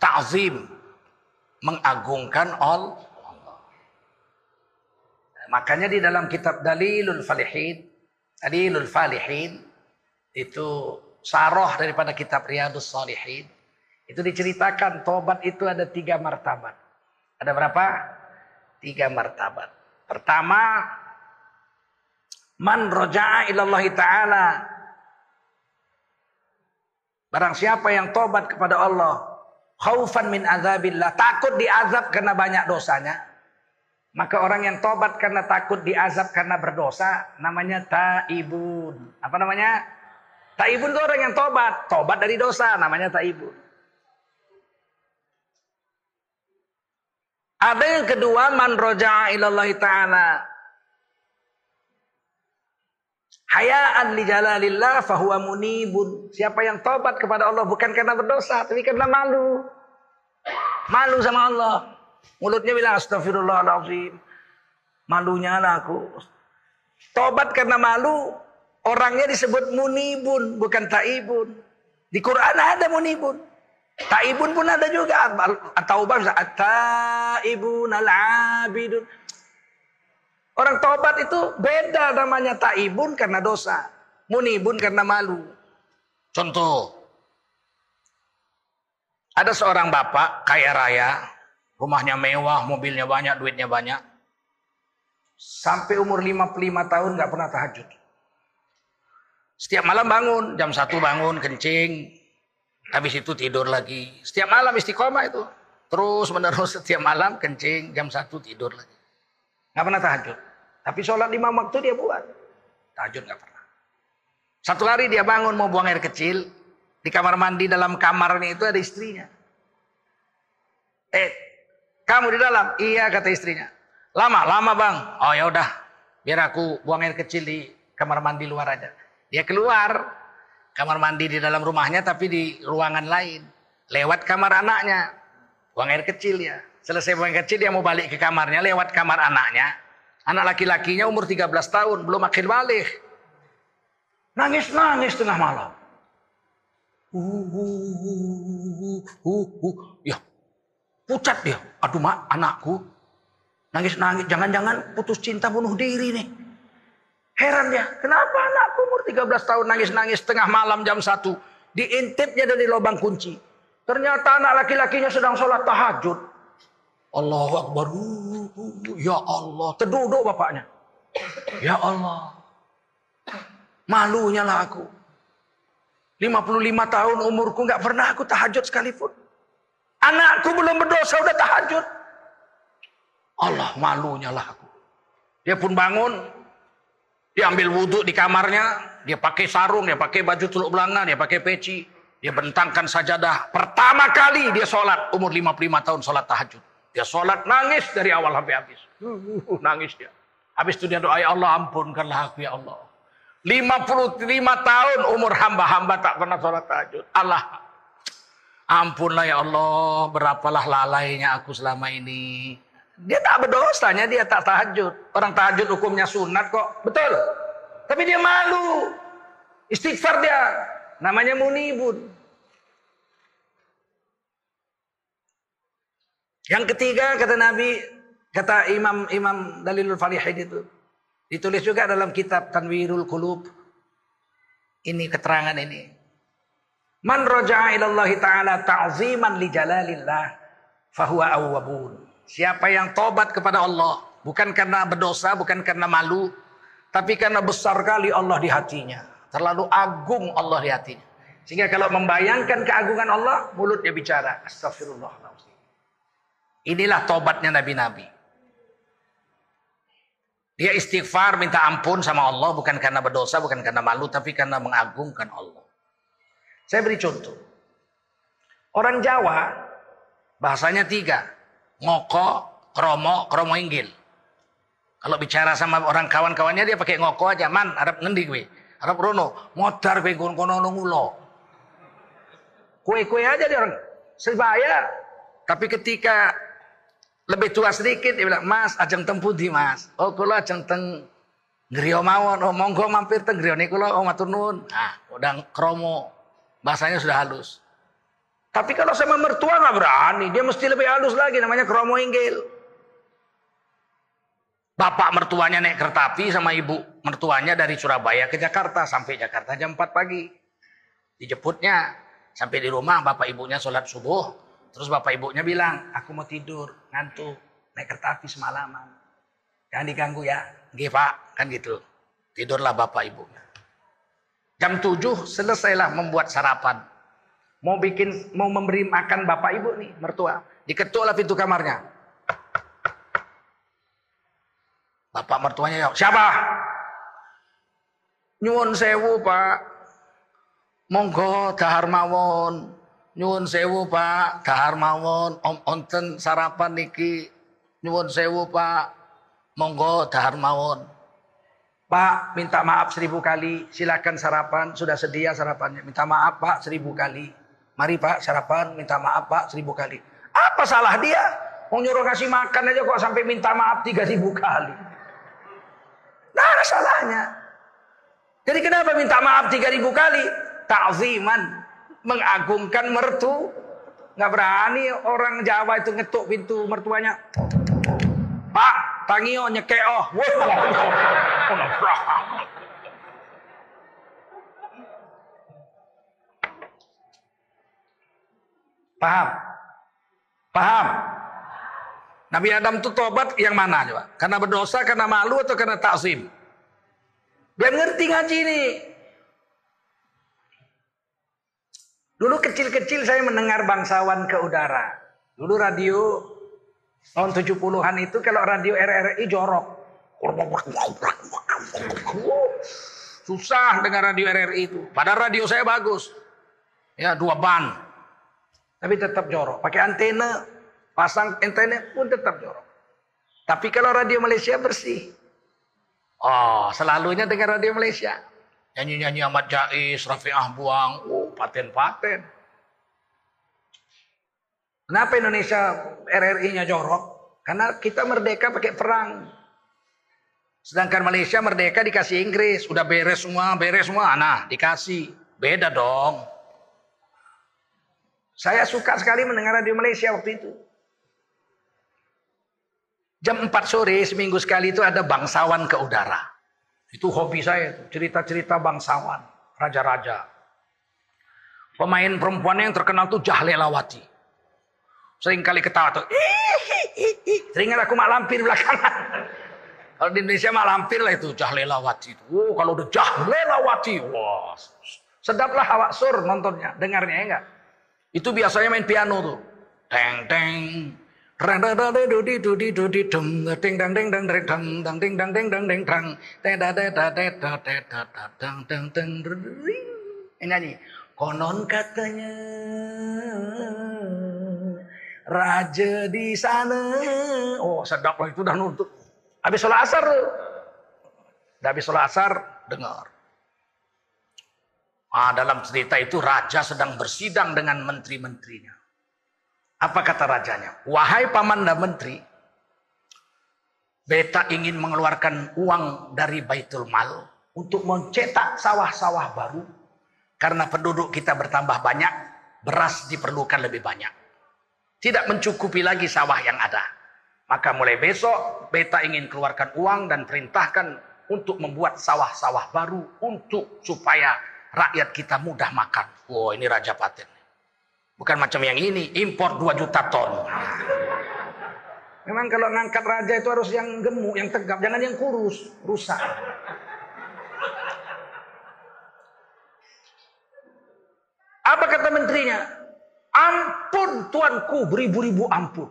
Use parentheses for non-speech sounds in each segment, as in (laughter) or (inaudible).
ta'zim mengagungkan Allah. Makanya di dalam kitab Dalilul Falihin, Dalilul Falihin itu saroh daripada kitab Riyadus Salihin. Itu diceritakan tobat itu ada tiga martabat. Ada berapa? Tiga martabat. Pertama, man roja'a ilallahi ta'ala. Barang siapa yang tobat kepada Allah, khaufan min azabillah, takut diazab karena banyak dosanya, maka orang yang tobat karena takut diazab karena berdosa namanya taibun. Apa namanya? Taibun itu orang yang tobat, tobat dari dosa namanya taibun. Ada yang kedua man roja'a ilallahi ta'ala. Hayaan li jalalillah fahuwa munibun. Siapa yang tobat kepada Allah bukan karena berdosa, tapi karena malu. Malu sama Allah. Mulutnya bilang astagfirullahaladzim. Malunya lah aku. Tobat karena malu. Orangnya disebut munibun, bukan taibun. Di Quran ada munibun. Taibun pun ada juga. Atau bahasa taibun al-abidun. Orang tobat itu beda namanya taibun karena dosa. Munibun karena malu. Contoh. Ada seorang bapak kaya raya. Rumahnya mewah, mobilnya banyak, duitnya banyak. Sampai umur 55 tahun gak pernah tahajud. Setiap malam bangun, jam 1 bangun, kencing. Habis itu tidur lagi. Setiap malam istiqomah itu. Terus menerus (laughs) setiap malam kencing, jam 1 tidur lagi. Gak pernah tahajud. Tapi sholat lima waktu dia buat. Tahajud gak pernah. Satu hari dia bangun mau buang air kecil. Di kamar mandi dalam kamarnya itu ada istrinya. Eh, kamu di dalam? Iya kata istrinya. Lama, lama bang. Oh ya udah, biar aku buang air kecil di kamar mandi luar aja. Dia keluar kamar mandi di dalam rumahnya tapi di ruangan lain. Lewat kamar anaknya. Buang air kecil ya. Selesai buang air kecil dia mau balik ke kamarnya lewat kamar anaknya. Anak laki-lakinya umur 13 tahun, belum akhir balik. Nangis-nangis tengah malam. Uh, uh, uh, uh, Ya, pucat dia. Aduh mak, anakku. Nangis-nangis, jangan-jangan putus cinta bunuh diri nih. Heran dia, kenapa anakku umur 13 tahun nangis-nangis tengah malam jam 1. Diintipnya dari lubang kunci. Ternyata anak laki-lakinya sedang sholat tahajud. Allahu Akbar. Ya Allah. Terduduk bapaknya. Ya Allah. Malunya lah aku. 55 tahun umurku nggak pernah aku tahajud sekalipun. Anakku belum berdosa udah tahajud. Allah malunya lah aku. Dia pun bangun. Dia ambil wudhu di kamarnya. Dia pakai sarung, dia pakai baju tuluk belanga, dia pakai peci. Dia bentangkan sajadah. Pertama kali dia sholat. Umur 55 tahun sholat tahajud. Dia sholat nangis dari awal sampai habis. Nangis dia. Habis itu dia doa, ya Allah ampunkanlah aku ya Allah. 55 tahun umur hamba-hamba tak pernah sholat tahajud. Allah ampunlah ya Allah. Berapalah lalainya aku selama ini. Dia tak berdosanya, dia tak tahajud. Orang tahajud hukumnya sunat kok. Betul. Tapi dia malu. Istighfar dia. Namanya munibun. Yang ketiga kata Nabi, kata Imam Imam Dalilul Falihin itu. Ditulis juga dalam kitab Tanwirul Qulub. Ini keterangan ini. Man roja'a ilallahi ta'ala ta'ziman li jalalillah fahuwa awwabun. Siapa yang tobat kepada Allah, bukan karena berdosa, bukan karena malu, tapi karena besar kali Allah di hatinya. Terlalu agung Allah di hatinya. Sehingga kalau membayangkan keagungan Allah, mulutnya bicara. Astagfirullahaladzim. Inilah tobatnya nabi-nabi. Dia istighfar minta ampun sama Allah bukan karena berdosa, bukan karena malu, tapi karena mengagungkan Allah. Saya beri contoh. Orang Jawa bahasanya tiga. Ngoko, kromo, kromo inggil. Kalau bicara sama orang kawan-kawannya dia pakai ngoko aja. Man, Arab ngendi gue. Arab rono. Modar gue kono ngulo. Kue-kue aja dia orang. Sebaya. Tapi ketika lebih tua sedikit dia bilang, "Mas, ajeng tempu di Mas." Oh, kula ajeng teng Griyo mawon. Oh, monggo mampir teng Griyo niku oh matur nuwun. Nah, udah kromo. Bahasanya sudah halus. Tapi kalau sama mertua nggak berani, dia mesti lebih halus lagi namanya kromo inggil. Bapak mertuanya naik kereta api sama ibu mertuanya dari Surabaya ke Jakarta sampai Jakarta jam 4 pagi. Dijemputnya sampai di rumah bapak ibunya sholat subuh. Terus bapak ibunya bilang, aku mau tidur, ngantuk, naik kereta api semalaman. Jangan diganggu ya. Gih pak, kan gitu. Tidurlah bapak ibunya. Jam 7 selesailah membuat sarapan. Mau bikin, mau memberi makan bapak ibu nih, mertua. Diketuklah pintu kamarnya. Bapak mertuanya siapa? Nyuwun sewu pak. Monggo dahar mawon. Nyuwun sewu pak, dahar mawon. Om onten sarapan niki. Nyuwun sewu pak. Monggo dahar mawon. Pak, minta maaf seribu kali. Silakan sarapan. Sudah sedia sarapannya. Minta maaf pak seribu kali. Mari pak sarapan, minta maaf pak seribu kali. Apa salah dia? Mau nyuruh kasih makan aja kok sampai minta maaf tiga ribu kali. Nah salahnya. Jadi kenapa minta maaf tiga ribu kali? Ta'ziman. Mengagungkan mertu. Nggak berani orang Jawa itu ngetuk pintu mertuanya. Pak, tangio nyekeo. Wah, Paham? Paham? Nabi Adam itu tobat yang mana coba? Karena berdosa, karena malu atau karena takzim? Dia ngerti ngaji ini. Dulu kecil-kecil saya mendengar bangsawan ke udara. Dulu radio tahun 70-an itu kalau radio RRI jorok. Susah dengar radio RRI itu. Padahal radio saya bagus. Ya, dua ban. Tapi tetap jorok. Pakai antena, pasang antena pun tetap jorok. Tapi kalau radio Malaysia bersih. Oh, selalunya dengan radio Malaysia. Nyanyi-nyanyi Ahmad Jais, Rafi'ah Buang, oh, paten-paten. Kenapa Indonesia RRI-nya jorok? Karena kita merdeka pakai perang. Sedangkan Malaysia merdeka dikasih Inggris. Udah beres semua, beres semua. Nah, dikasih. Beda dong. Saya suka sekali mendengar radio Malaysia waktu itu. Jam 4 sore seminggu sekali itu ada bangsawan ke udara. Itu hobi saya cerita-cerita bangsawan, raja-raja. Pemain perempuan yang terkenal tuh Jahlelawati. Sering kali ketawa tuh. Sering aku mak lampir belakangan. (laughs) Kalau di Indonesia mak lampir lah itu Jahlelawati. Oh, kalau udah Jahlelawati, wah sedaplah awak sur nontonnya, dengarnya ya enggak? Itu biasanya main piano tuh. Teng teng. Rang dang dang dang dang dang dang dang dang dang dang dang dang. Ini nyanyi. Konon katanya raja di sana. Oh sedap lah itu dah nuntut. Habis sholat asar tuh. Habis sholat asar dengar. Ah, dalam cerita itu raja sedang bersidang dengan menteri-menterinya. Apa kata rajanya? Wahai paman dan menteri, beta ingin mengeluarkan uang dari Baitul Mal untuk mencetak sawah-sawah baru karena penduduk kita bertambah banyak, beras diperlukan lebih banyak. Tidak mencukupi lagi sawah yang ada. Maka mulai besok beta ingin keluarkan uang dan perintahkan untuk membuat sawah-sawah baru untuk supaya rakyat kita mudah makan. Wow, ini raja paten. Bukan macam yang ini, impor 2 juta ton. Memang kalau ngangkat raja itu harus yang gemuk, yang tegap, jangan yang kurus, rusak. Apa kata menterinya? Ampun tuanku, beribu-ribu ampun.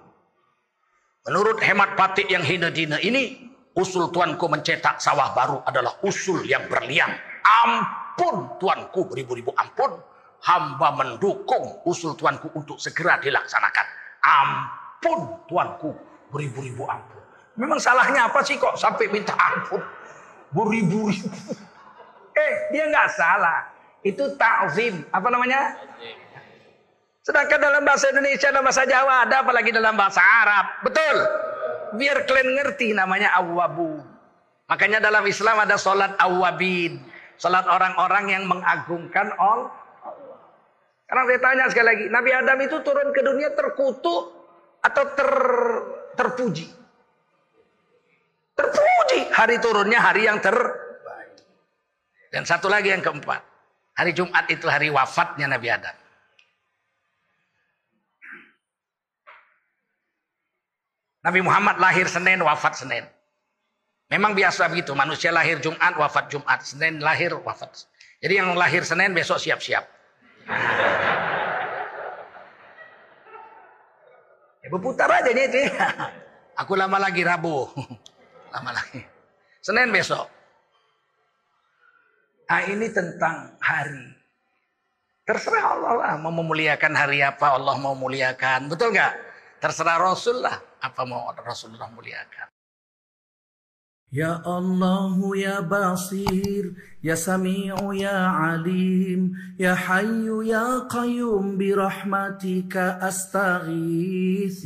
Menurut hemat patik yang hina-dina ini, usul tuanku mencetak sawah baru adalah usul yang berlian. Ampun tuanku beribu-ribu ampun hamba mendukung usul tuanku untuk segera dilaksanakan ampun tuanku beribu-ribu ampun memang salahnya apa sih kok sampai minta ampun beribu-ribu eh dia nggak salah itu ta'zim apa namanya sedangkan dalam bahasa Indonesia dan bahasa Jawa ada apalagi dalam bahasa Arab betul biar kalian ngerti namanya awabu makanya dalam Islam ada sholat awabin Salat orang-orang yang mengagungkan Allah. Sekarang saya tanya sekali lagi, Nabi Adam itu turun ke dunia terkutuk atau ter, terpuji? Terpuji. Hari turunnya hari yang terbaik. Dan satu lagi yang keempat. Hari Jumat itu hari wafatnya Nabi Adam. Nabi Muhammad lahir Senin, wafat Senin. Memang biasa begitu, manusia lahir Jumat, wafat Jumat. Senin lahir, wafat. Jadi yang lahir Senin besok siap-siap. Ya berputar aja nih. (laughs) Aku lama lagi Rabu. (laughs) Lama lagi. Senin besok. Nah ini tentang hari. Terserah Allah lah mau memuliakan hari apa Allah mau muliakan. Betul nggak? Terserah Rasul lah apa mau Rasulullah muliakan. Ya Allah ya Basir Ya Sami'u ya Alim Ya Hayyu ya Qayyum Birahmatika astaghith